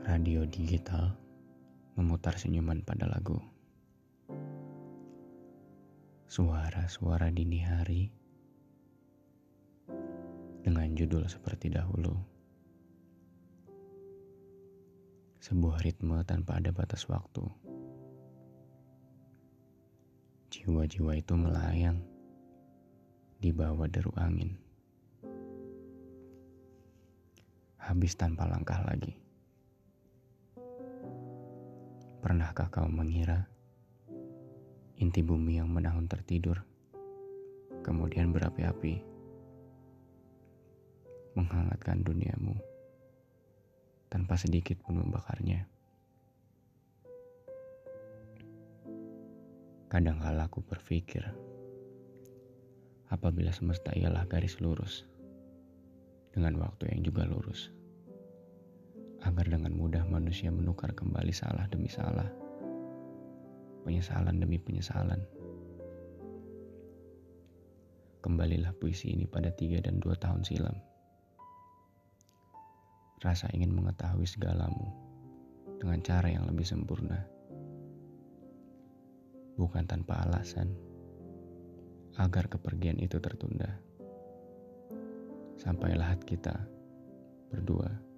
Radio digital memutar senyuman pada lagu. Suara-suara dini hari dengan judul seperti dahulu. Sebuah ritme tanpa ada batas waktu. Jiwa-jiwa itu melayang di bawah deru angin. Habis tanpa langkah lagi. Pernahkah kau mengira inti bumi yang menahun tertidur, kemudian berapi-api, menghangatkan duniamu tanpa sedikit pun membakarnya? Kadangkala aku berpikir, apabila semesta ialah garis lurus, dengan waktu yang juga lurus agar dengan mudah manusia menukar kembali salah demi salah, penyesalan demi penyesalan. Kembalilah puisi ini pada tiga dan dua tahun silam. Rasa ingin mengetahui segalamu dengan cara yang lebih sempurna. Bukan tanpa alasan, agar kepergian itu tertunda. Sampailah kita berdua